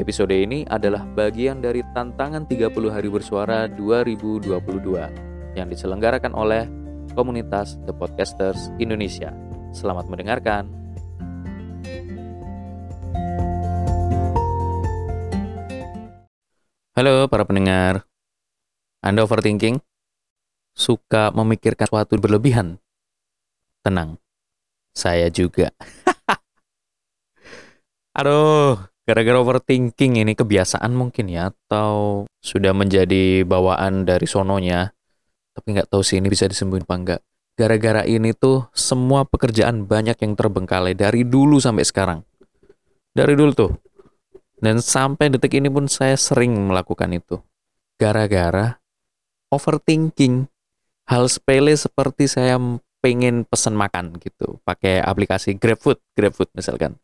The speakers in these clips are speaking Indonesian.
Episode ini adalah bagian dari tantangan 30 hari bersuara 2022 yang diselenggarakan oleh komunitas The Podcasters Indonesia. Selamat mendengarkan. Halo para pendengar. Anda overthinking? Suka memikirkan sesuatu berlebihan? Tenang. Saya juga. Aduh, Gara-gara overthinking ini kebiasaan mungkin ya, atau sudah menjadi bawaan dari sononya. Tapi nggak tahu sih ini bisa disembuhin apa enggak. Gara-gara ini tuh semua pekerjaan banyak yang terbengkalai dari dulu sampai sekarang. Dari dulu tuh. Dan sampai detik ini pun saya sering melakukan itu. Gara-gara overthinking. Hal sepele seperti saya pengen pesan makan gitu. Pakai aplikasi GrabFood, GrabFood misalkan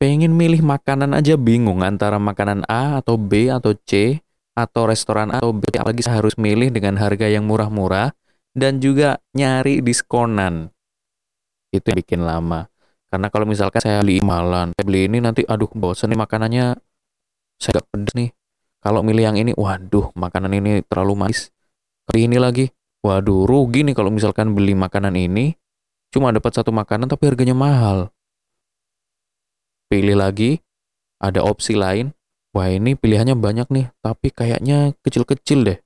pengen milih makanan aja bingung antara makanan A atau B atau C atau restoran A atau B. Apalagi saya harus milih dengan harga yang murah-murah dan juga nyari diskonan. Itu yang bikin lama. Karena kalau misalkan saya beli malan saya beli ini nanti aduh bosan nih makanannya. Saya gak pedes nih. Kalau milih yang ini waduh makanan ini terlalu manis. Kali ini lagi waduh rugi nih kalau misalkan beli makanan ini. Cuma dapat satu makanan tapi harganya mahal pilih lagi, ada opsi lain. Wah ini pilihannya banyak nih, tapi kayaknya kecil-kecil deh.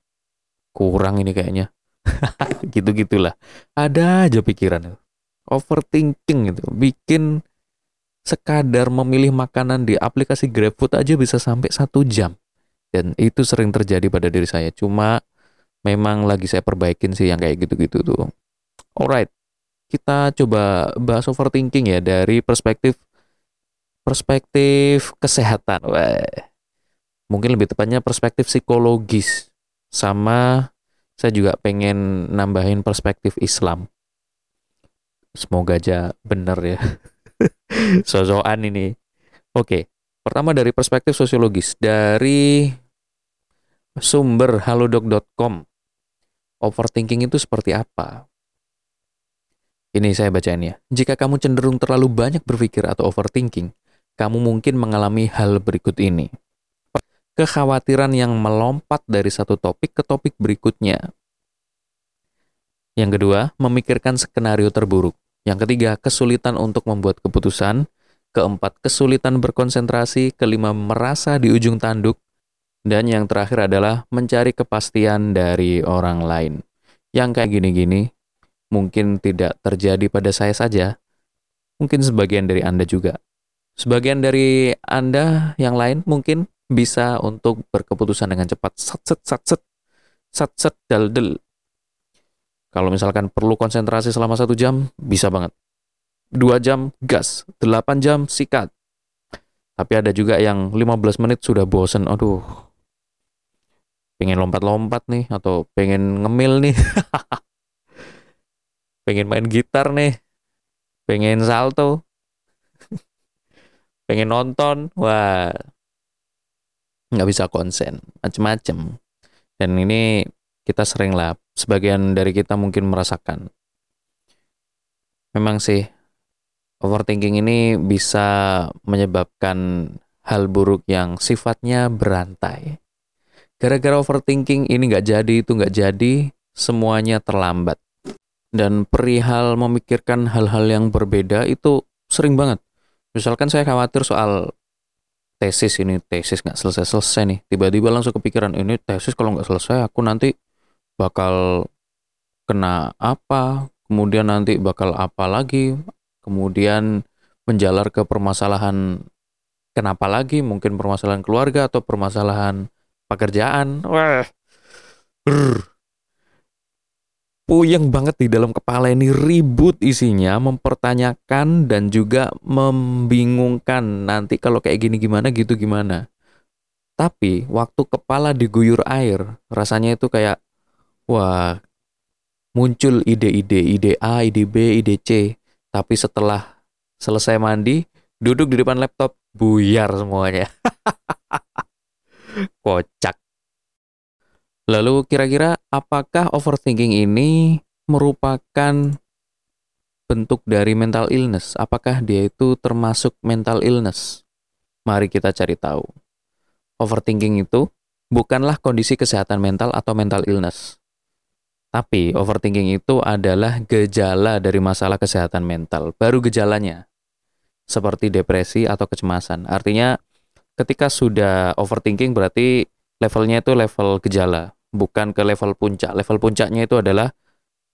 Kurang ini kayaknya. Gitu-gitulah. Ada aja pikiran. Overthinking gitu. Bikin sekadar memilih makanan di aplikasi GrabFood aja bisa sampai satu jam. Dan itu sering terjadi pada diri saya. Cuma memang lagi saya perbaikin sih yang kayak gitu-gitu tuh. Alright, kita coba bahas overthinking ya dari perspektif perspektif kesehatan. Wah. Mungkin lebih tepatnya perspektif psikologis. Sama saya juga pengen nambahin perspektif Islam. Semoga aja bener ya. Sosokan ini. Oke, pertama dari perspektif sosiologis. Dari sumber halodoc.com. Overthinking itu seperti apa? Ini saya bacain ya. Jika kamu cenderung terlalu banyak berpikir atau overthinking, kamu mungkin mengalami hal berikut ini. Kekhawatiran yang melompat dari satu topik ke topik berikutnya. Yang kedua, memikirkan skenario terburuk. Yang ketiga, kesulitan untuk membuat keputusan. Keempat, kesulitan berkonsentrasi. Kelima, merasa di ujung tanduk. Dan yang terakhir adalah mencari kepastian dari orang lain. Yang kayak gini-gini, mungkin tidak terjadi pada saya saja, mungkin sebagian dari Anda juga. Sebagian dari Anda yang lain mungkin bisa untuk berkeputusan dengan cepat. Sat set sat set sat set dal del. Kalau misalkan perlu konsentrasi selama satu jam, bisa banget. Dua jam, gas. Delapan jam, sikat. Tapi ada juga yang 15 menit sudah bosen. Aduh, pengen lompat-lompat nih, atau pengen ngemil nih. pengen main gitar nih. Pengen salto pengen nonton? Wah. Nggak bisa konsen. Macem-macem. Dan ini kita sering lah. Sebagian dari kita mungkin merasakan. Memang sih overthinking ini bisa menyebabkan hal buruk yang sifatnya berantai. Gara-gara overthinking ini nggak jadi itu nggak jadi semuanya terlambat. Dan perihal memikirkan hal-hal yang berbeda itu sering banget misalkan saya khawatir soal tesis ini tesis nggak selesai-selesai nih. Tiba-tiba langsung kepikiran ini tesis kalau nggak selesai aku nanti bakal kena apa? Kemudian nanti bakal apa lagi? Kemudian menjalar ke permasalahan kenapa lagi? Mungkin permasalahan keluarga atau permasalahan pekerjaan. Wah puyeng banget di dalam kepala ini ribut isinya, mempertanyakan dan juga membingungkan nanti kalau kayak gini gimana gitu gimana. Tapi waktu kepala diguyur air, rasanya itu kayak wah, muncul ide-ide, ide A, ide B, ide C. Tapi setelah selesai mandi, duduk di depan laptop, buyar semuanya. Kocak. Lalu kira-kira apakah overthinking ini merupakan bentuk dari mental illness? Apakah dia itu termasuk mental illness? Mari kita cari tahu. Overthinking itu bukanlah kondisi kesehatan mental atau mental illness. Tapi overthinking itu adalah gejala dari masalah kesehatan mental, baru gejalanya. Seperti depresi atau kecemasan. Artinya ketika sudah overthinking berarti levelnya itu level gejala, bukan ke level puncak. Level puncaknya itu adalah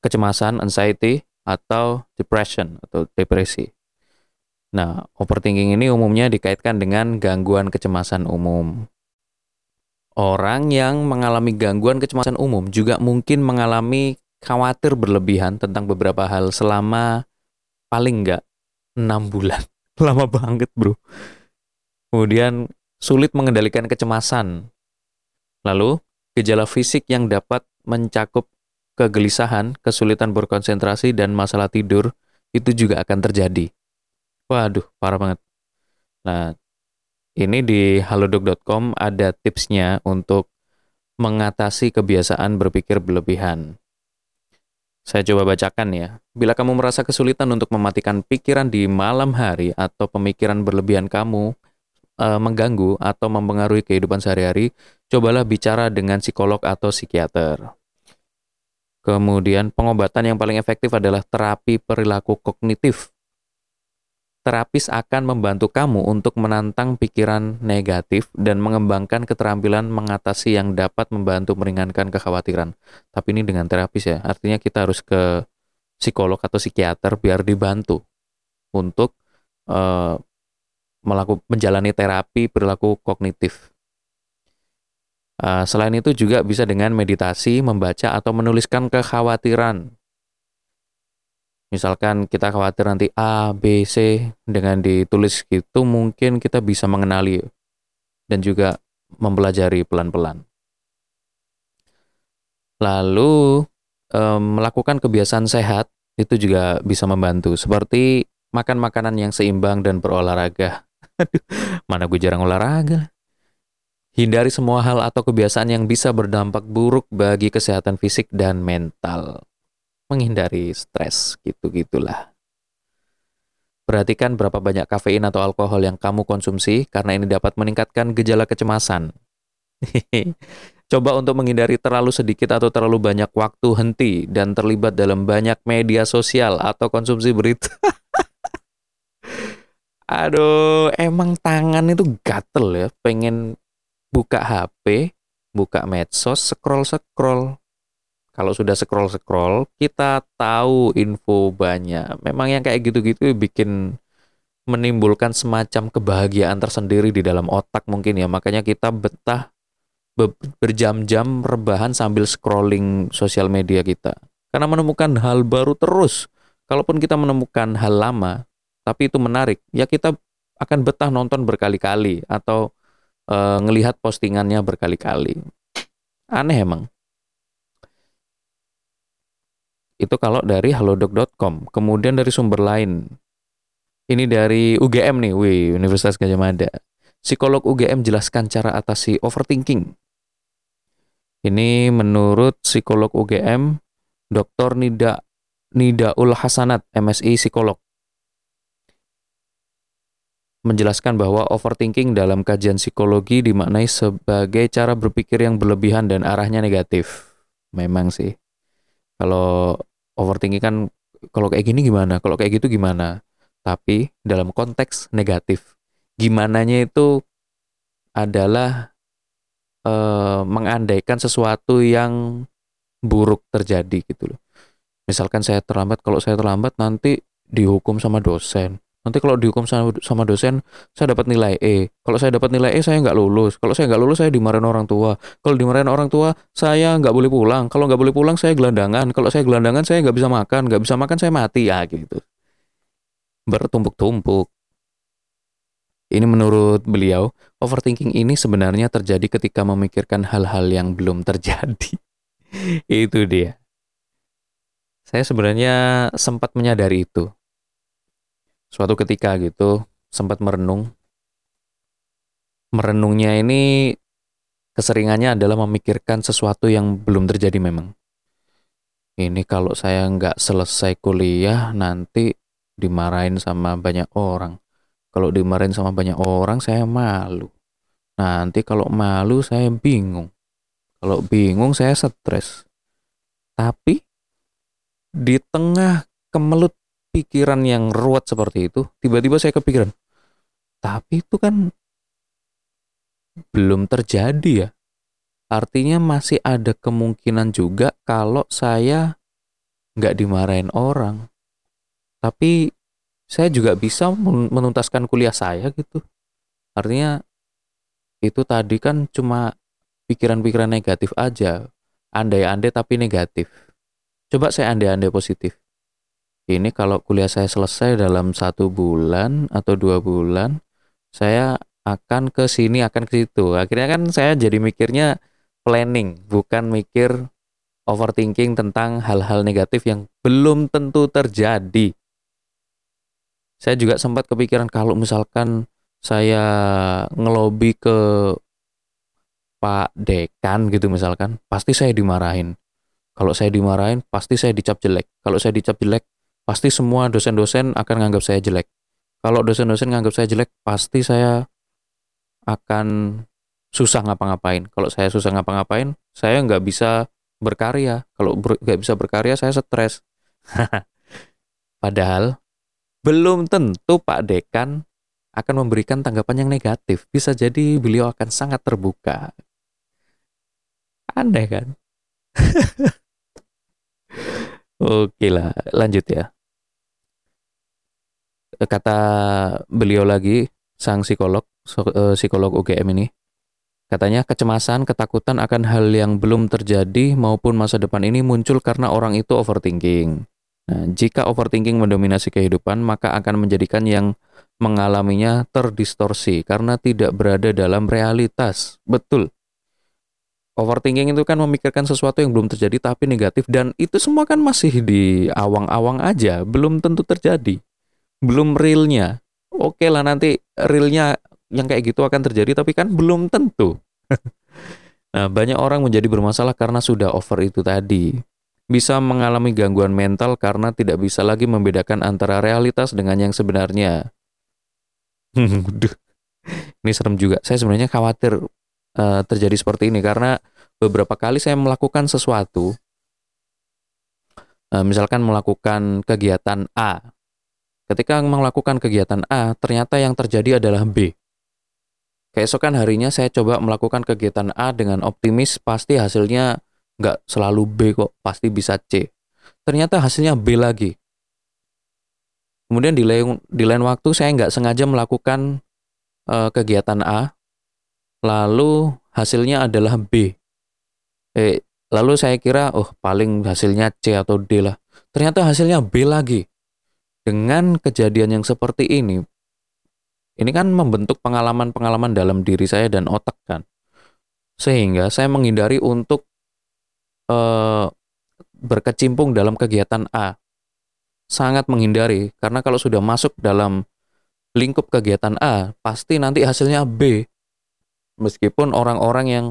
kecemasan, anxiety, atau depression atau depresi. Nah, overthinking ini umumnya dikaitkan dengan gangguan kecemasan umum. Orang yang mengalami gangguan kecemasan umum juga mungkin mengalami khawatir berlebihan tentang beberapa hal selama paling enggak 6 bulan. Lama banget, bro. Kemudian sulit mengendalikan kecemasan. Lalu, gejala fisik yang dapat mencakup kegelisahan, kesulitan berkonsentrasi, dan masalah tidur itu juga akan terjadi. Waduh, parah banget. Nah, ini di halodoc.com ada tipsnya untuk mengatasi kebiasaan berpikir berlebihan. Saya coba bacakan ya. Bila kamu merasa kesulitan untuk mematikan pikiran di malam hari atau pemikiran berlebihan kamu e, mengganggu atau mempengaruhi kehidupan sehari-hari, cobalah bicara dengan psikolog atau psikiater. Kemudian pengobatan yang paling efektif adalah terapi perilaku kognitif terapis akan membantu kamu untuk menantang pikiran negatif dan mengembangkan keterampilan mengatasi yang dapat membantu meringankan kekhawatiran. Tapi ini dengan terapis ya, artinya kita harus ke psikolog atau psikiater biar dibantu untuk uh, melakukan menjalani terapi perilaku kognitif. Uh, selain itu juga bisa dengan meditasi, membaca atau menuliskan kekhawatiran Misalkan kita khawatir nanti A, B, C dengan ditulis gitu mungkin kita bisa mengenali dan juga mempelajari pelan-pelan. Lalu um, melakukan kebiasaan sehat itu juga bisa membantu seperti makan makanan yang seimbang dan berolahraga. Mana gue jarang olahraga. Hindari semua hal atau kebiasaan yang bisa berdampak buruk bagi kesehatan fisik dan mental menghindari stres gitu-gitulah. Perhatikan berapa banyak kafein atau alkohol yang kamu konsumsi karena ini dapat meningkatkan gejala kecemasan. Coba untuk menghindari terlalu sedikit atau terlalu banyak waktu henti dan terlibat dalam banyak media sosial atau konsumsi berita. Aduh, emang tangan itu gatel ya, pengen buka HP, buka medsos, scroll-scroll kalau sudah scroll-scroll, kita tahu info banyak. Memang yang kayak gitu-gitu bikin menimbulkan semacam kebahagiaan tersendiri di dalam otak mungkin ya. Makanya kita betah berjam-jam rebahan sambil scrolling sosial media kita. Karena menemukan hal baru terus. Kalaupun kita menemukan hal lama, tapi itu menarik, ya kita akan betah nonton berkali-kali atau e, ngelihat postingannya berkali-kali. Aneh emang. Itu kalau dari halodoc.com. Kemudian dari sumber lain. Ini dari UGM nih, wih, Universitas Gajah Mada. Psikolog UGM jelaskan cara atasi overthinking. Ini menurut psikolog UGM, Dr. Nida Nidaul Hasanat, MSI Psikolog. Menjelaskan bahwa overthinking dalam kajian psikologi dimaknai sebagai cara berpikir yang berlebihan dan arahnya negatif. Memang sih. Kalau overthinking kan kalau kayak gini gimana, kalau kayak gitu gimana. Tapi dalam konteks negatif, gimananya itu adalah uh, mengandaikan sesuatu yang buruk terjadi gitu loh. Misalkan saya terlambat, kalau saya terlambat nanti dihukum sama dosen. Nanti kalau dihukum sama, dosen, saya dapat nilai E. Kalau saya dapat nilai E, saya nggak lulus. Kalau saya nggak lulus, saya dimarahin orang tua. Kalau dimarahin orang tua, saya nggak boleh pulang. Kalau nggak boleh pulang, saya gelandangan. Kalau saya gelandangan, saya nggak bisa makan. Nggak bisa makan, saya mati. Ya gitu. Bertumpuk-tumpuk. Ini menurut beliau, overthinking ini sebenarnya terjadi ketika memikirkan hal-hal yang belum terjadi. itu dia. Saya sebenarnya sempat menyadari itu. Suatu ketika gitu, sempat merenung. Merenungnya ini keseringannya adalah memikirkan sesuatu yang belum terjadi memang. Ini kalau saya nggak selesai kuliah nanti dimarahin sama banyak orang. Kalau dimarahin sama banyak orang saya malu. Nanti kalau malu saya bingung. Kalau bingung saya stres. Tapi di tengah kemelut pikiran yang ruwet seperti itu, tiba-tiba saya kepikiran, tapi itu kan belum terjadi ya. Artinya masih ada kemungkinan juga kalau saya nggak dimarahin orang. Tapi saya juga bisa menuntaskan kuliah saya gitu. Artinya itu tadi kan cuma pikiran-pikiran negatif aja. Andai-andai tapi negatif. Coba saya andai-andai positif. Ini kalau kuliah saya selesai dalam satu bulan atau dua bulan, saya akan ke sini, akan ke situ. Akhirnya kan saya jadi mikirnya planning, bukan mikir overthinking tentang hal-hal negatif yang belum tentu terjadi saya juga sempat kepikiran kalau misalkan saya ngelobi ke Pak Dekan gitu misalkan, pasti saya dimarahin. Kalau saya dimarahin, pasti saya dicap jelek. Kalau saya dicap jelek, pasti semua dosen-dosen akan menganggap saya jelek. Kalau dosen-dosen menganggap saya jelek, pasti saya akan susah ngapa-ngapain. Kalau saya susah ngapa-ngapain, saya nggak bisa berkarya. Kalau nggak ber, bisa berkarya, saya stres. Padahal belum tentu Pak Dekan akan memberikan tanggapan yang negatif. Bisa jadi beliau akan sangat terbuka. Aneh kan? Oke lah, lanjut ya. Kata beliau lagi, sang psikolog, eh, psikolog UGM ini, katanya kecemasan, ketakutan akan hal yang belum terjadi maupun masa depan ini muncul karena orang itu overthinking. Nah, jika overthinking mendominasi kehidupan, maka akan menjadikan yang mengalaminya terdistorsi karena tidak berada dalam realitas. Betul. Overthinking itu kan memikirkan sesuatu yang belum terjadi tapi negatif dan itu semua kan masih di awang-awang aja, belum tentu terjadi. Belum realnya. Oke lah nanti realnya yang kayak gitu akan terjadi tapi kan belum tentu. nah, banyak orang menjadi bermasalah karena sudah over itu tadi bisa mengalami gangguan mental karena tidak bisa lagi membedakan antara realitas dengan yang sebenarnya. ini serem juga. Saya sebenarnya khawatir uh, terjadi seperti ini karena beberapa kali saya melakukan sesuatu, uh, misalkan melakukan kegiatan A. Ketika melakukan kegiatan A, ternyata yang terjadi adalah B. Keesokan harinya saya coba melakukan kegiatan A dengan optimis, pasti hasilnya nggak selalu B kok, pasti bisa C. Ternyata hasilnya B lagi. Kemudian di lain, di lain waktu saya nggak sengaja melakukan uh, kegiatan A, lalu hasilnya adalah B. Eh, lalu saya kira, oh paling hasilnya C atau D lah. Ternyata hasilnya B lagi. Dengan kejadian yang seperti ini, ini kan membentuk pengalaman-pengalaman dalam diri saya dan otak kan. Sehingga saya menghindari untuk eh, berkecimpung dalam kegiatan A. Sangat menghindari, karena kalau sudah masuk dalam lingkup kegiatan A, pasti nanti hasilnya B. Meskipun orang-orang yang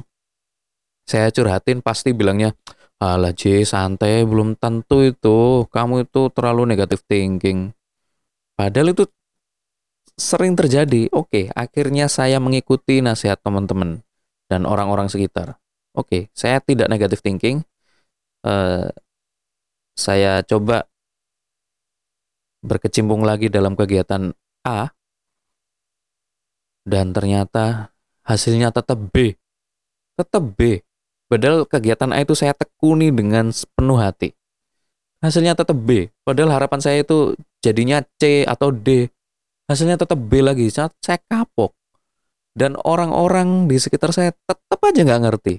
saya curhatin pasti bilangnya, Alah J, santai, belum tentu itu. Kamu itu terlalu negatif thinking. Padahal itu sering terjadi. Oke, akhirnya saya mengikuti nasihat teman-teman dan orang-orang sekitar. Oke, saya tidak negatif thinking, uh, saya coba berkecimpung lagi dalam kegiatan A dan ternyata hasilnya tetap B. Tetap B. Padahal kegiatan A itu saya tekuni dengan penuh hati. Hasilnya tetap B. Padahal harapan saya itu jadinya C atau D. Hasilnya tetap B lagi. Saya, saya kapok. Dan orang-orang di sekitar saya tetap aja nggak ngerti.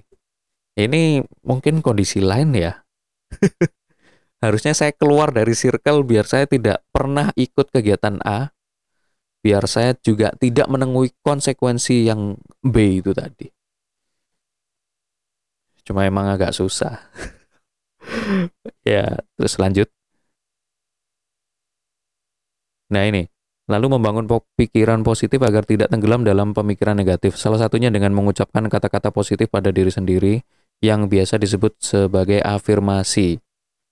Ini mungkin kondisi lain ya. Harusnya saya keluar dari circle biar saya tidak pernah ikut kegiatan A. biar saya juga tidak menemui konsekuensi yang B itu tadi. Cuma emang agak susah. ya, terus lanjut. Nah ini, lalu membangun pikiran positif agar tidak tenggelam dalam pemikiran negatif. Salah satunya dengan mengucapkan kata-kata positif pada diri sendiri yang biasa disebut sebagai afirmasi.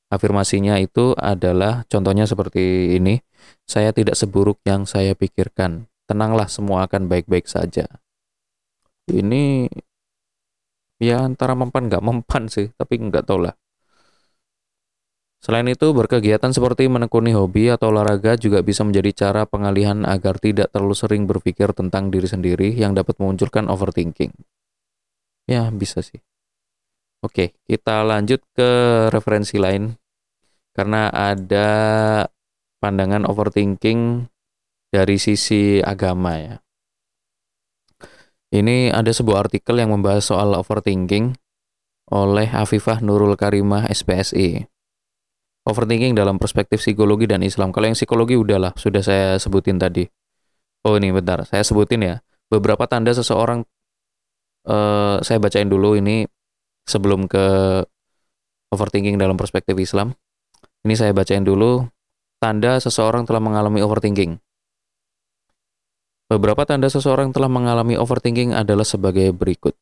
Afirmasinya itu adalah contohnya seperti ini, saya tidak seburuk yang saya pikirkan. Tenanglah semua akan baik-baik saja. Ini ya antara mempan nggak mempan sih, tapi nggak tahu lah. Selain itu, berkegiatan seperti menekuni hobi atau olahraga juga bisa menjadi cara pengalihan agar tidak terlalu sering berpikir tentang diri sendiri yang dapat memunculkan overthinking. Ya, bisa sih. Oke, kita lanjut ke referensi lain. Karena ada pandangan overthinking dari sisi agama ya. Ini ada sebuah artikel yang membahas soal overthinking oleh Afifah Nurul Karimah SPSI overthinking dalam perspektif psikologi dan Islam. Kalau yang psikologi udahlah, sudah saya sebutin tadi. Oh ini bentar, saya sebutin ya. Beberapa tanda seseorang, uh, saya bacain dulu ini sebelum ke overthinking dalam perspektif Islam. Ini saya bacain dulu tanda seseorang telah mengalami overthinking. Beberapa tanda seseorang telah mengalami overthinking adalah sebagai berikut.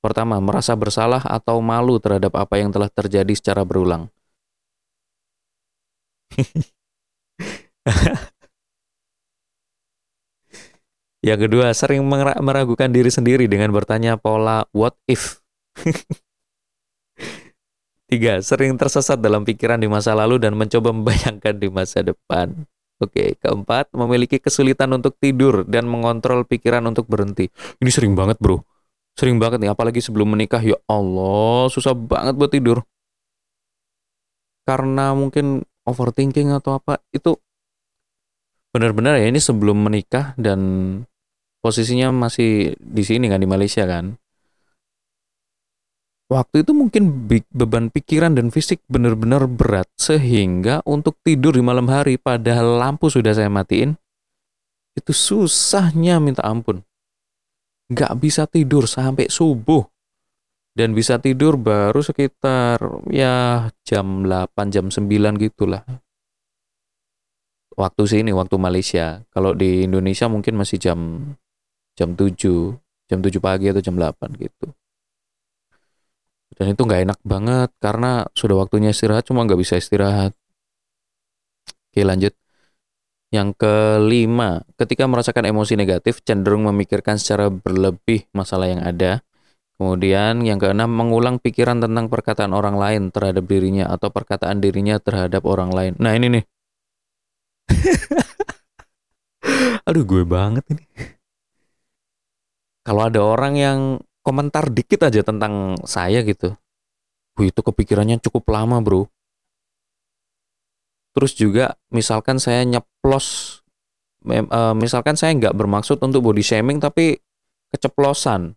Pertama, merasa bersalah atau malu terhadap apa yang telah terjadi secara berulang. Yang kedua, sering meragukan diri sendiri dengan bertanya pola what if. Tiga, sering tersesat dalam pikiran di masa lalu dan mencoba membayangkan di masa depan. Oke, keempat, memiliki kesulitan untuk tidur dan mengontrol pikiran untuk berhenti. Ini sering banget, bro. Sering banget nih, apalagi sebelum menikah. Ya Allah, susah banget buat tidur. Karena mungkin overthinking atau apa itu benar-benar ya ini sebelum menikah dan posisinya masih di sini kan di Malaysia kan waktu itu mungkin beban pikiran dan fisik benar-benar berat sehingga untuk tidur di malam hari padahal lampu sudah saya matiin itu susahnya minta ampun. Nggak bisa tidur sampai subuh. Dan bisa tidur baru sekitar ya jam 8 jam 9 gitulah. Waktu sini waktu Malaysia. Kalau di Indonesia mungkin masih jam jam 7 jam 7 pagi atau jam 8 gitu dan itu nggak enak banget karena sudah waktunya istirahat cuma nggak bisa istirahat oke lanjut yang kelima, ketika merasakan emosi negatif, cenderung memikirkan secara berlebih masalah yang ada, Kemudian yang keenam, mengulang pikiran tentang perkataan orang lain terhadap dirinya atau perkataan dirinya terhadap orang lain. Nah ini nih. Aduh gue banget ini. Kalau ada orang yang komentar dikit aja tentang saya gitu. Wih itu kepikirannya cukup lama bro. Terus juga misalkan saya nyeplos. Eh, misalkan saya nggak bermaksud untuk body shaming tapi keceplosan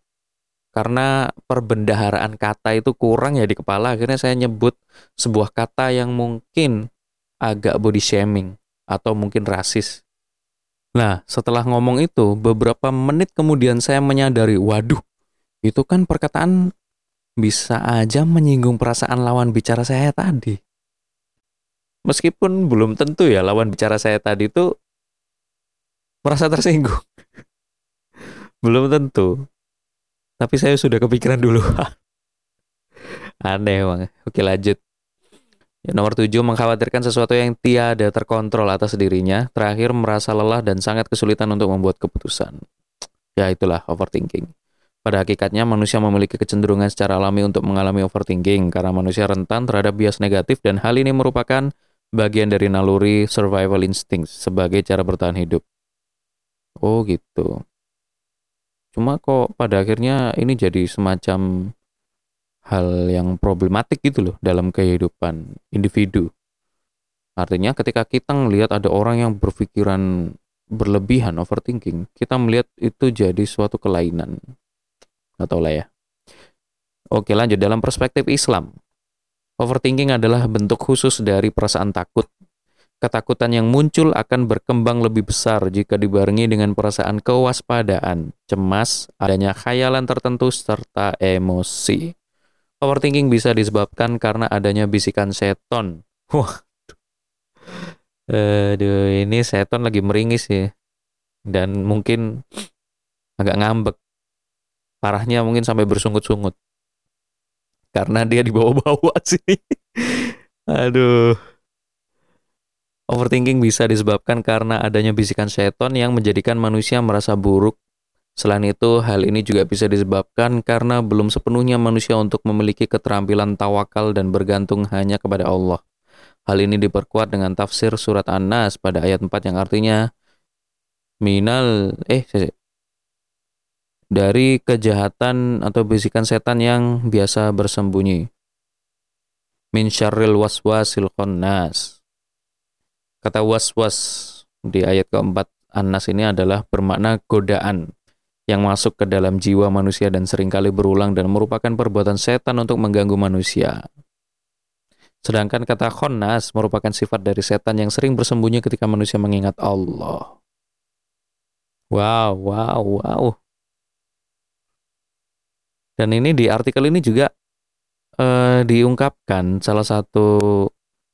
karena perbendaharaan kata itu kurang ya di kepala akhirnya saya nyebut sebuah kata yang mungkin agak body shaming atau mungkin rasis. Nah, setelah ngomong itu, beberapa menit kemudian saya menyadari, waduh, itu kan perkataan bisa aja menyinggung perasaan lawan bicara saya tadi. Meskipun belum tentu ya lawan bicara saya tadi itu merasa tersinggung. belum tentu. Tapi saya sudah kepikiran dulu. Aneh bang. Oke lanjut. Ya, nomor tujuh, mengkhawatirkan sesuatu yang tiada terkontrol atas dirinya. Terakhir, merasa lelah dan sangat kesulitan untuk membuat keputusan. Ya, itulah overthinking. Pada hakikatnya, manusia memiliki kecenderungan secara alami untuk mengalami overthinking karena manusia rentan terhadap bias negatif dan hal ini merupakan bagian dari naluri survival instinct sebagai cara bertahan hidup. Oh gitu. Cuma kok pada akhirnya ini jadi semacam hal yang problematik gitu loh dalam kehidupan individu. Artinya ketika kita melihat ada orang yang berpikiran berlebihan overthinking, kita melihat itu jadi suatu kelainan. Atau ya. Oke lanjut dalam perspektif Islam. Overthinking adalah bentuk khusus dari perasaan takut Ketakutan yang muncul akan berkembang lebih besar jika dibarengi dengan perasaan kewaspadaan, cemas, adanya khayalan tertentu, serta emosi. Overthinking bisa disebabkan karena adanya bisikan seton. Wah, aduh ini seton lagi meringis ya. Dan mungkin agak ngambek. Parahnya mungkin sampai bersungut-sungut. Karena dia dibawa-bawa sini. aduh. Overthinking bisa disebabkan karena adanya bisikan seton yang menjadikan manusia merasa buruk. Selain itu, hal ini juga bisa disebabkan karena belum sepenuhnya manusia untuk memiliki keterampilan tawakal dan bergantung hanya kepada Allah. Hal ini diperkuat dengan tafsir surat An-Nas pada ayat 4 yang artinya minal eh dari kejahatan atau bisikan setan yang biasa bersembunyi. Min syarril waswasil khannas Kata was-was di ayat keempat An-Nas ini adalah bermakna godaan yang masuk ke dalam jiwa manusia dan sering kali berulang dan merupakan perbuatan setan untuk mengganggu manusia. Sedangkan kata khonnas merupakan sifat dari setan yang sering bersembunyi ketika manusia mengingat Allah. Wow, wow, wow. Dan ini di artikel ini juga uh, diungkapkan salah satu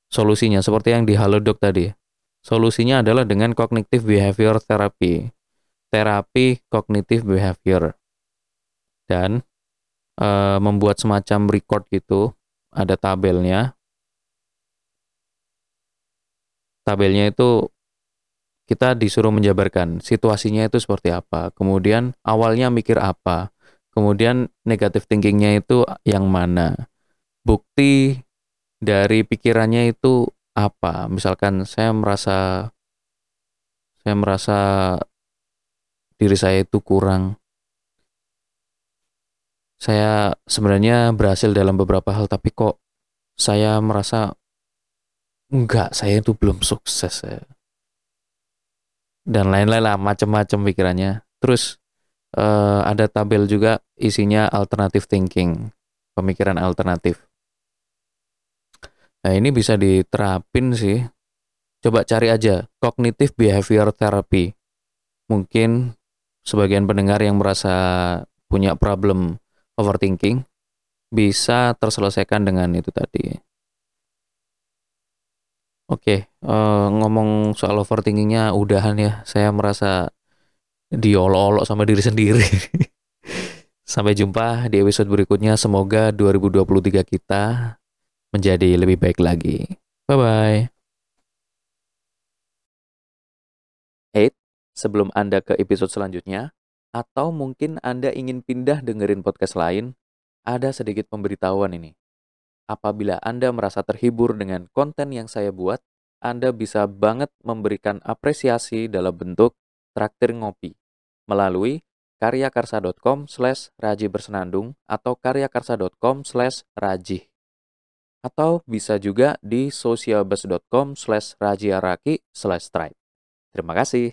solusinya seperti yang di Halodoc tadi. Solusinya adalah dengan cognitive behavior therapy, terapi kognitif behavior, dan e, membuat semacam record gitu, ada tabelnya. Tabelnya itu kita disuruh menjabarkan situasinya itu seperti apa, kemudian awalnya mikir apa, kemudian negatif thinkingnya itu yang mana, bukti dari pikirannya itu apa? Misalkan saya merasa saya merasa diri saya itu kurang. Saya sebenarnya berhasil dalam beberapa hal tapi kok saya merasa enggak saya itu belum sukses ya. dan lain-lain lah macam-macam pikirannya. Terus uh, ada tabel juga isinya alternative thinking pemikiran alternatif Nah, ini bisa diterapin sih. Coba cari aja cognitive behavior therapy. Mungkin sebagian pendengar yang merasa punya problem overthinking bisa terselesaikan dengan itu tadi. Oke, uh, ngomong soal overthinkingnya udahan ya. Saya merasa diolok-olok sama diri sendiri. Sampai jumpa di episode berikutnya. Semoga 2023 kita menjadi lebih baik lagi. Bye-bye. Hey, sebelum Anda ke episode selanjutnya, atau mungkin Anda ingin pindah dengerin podcast lain, ada sedikit pemberitahuan ini. Apabila Anda merasa terhibur dengan konten yang saya buat, Anda bisa banget memberikan apresiasi dalam bentuk traktir ngopi melalui karyakarsa.com slash raji bersenandung atau karyakarsa.com slash rajih atau bisa juga di socialbus.com slash rajiaraki slash stripe. Terima kasih.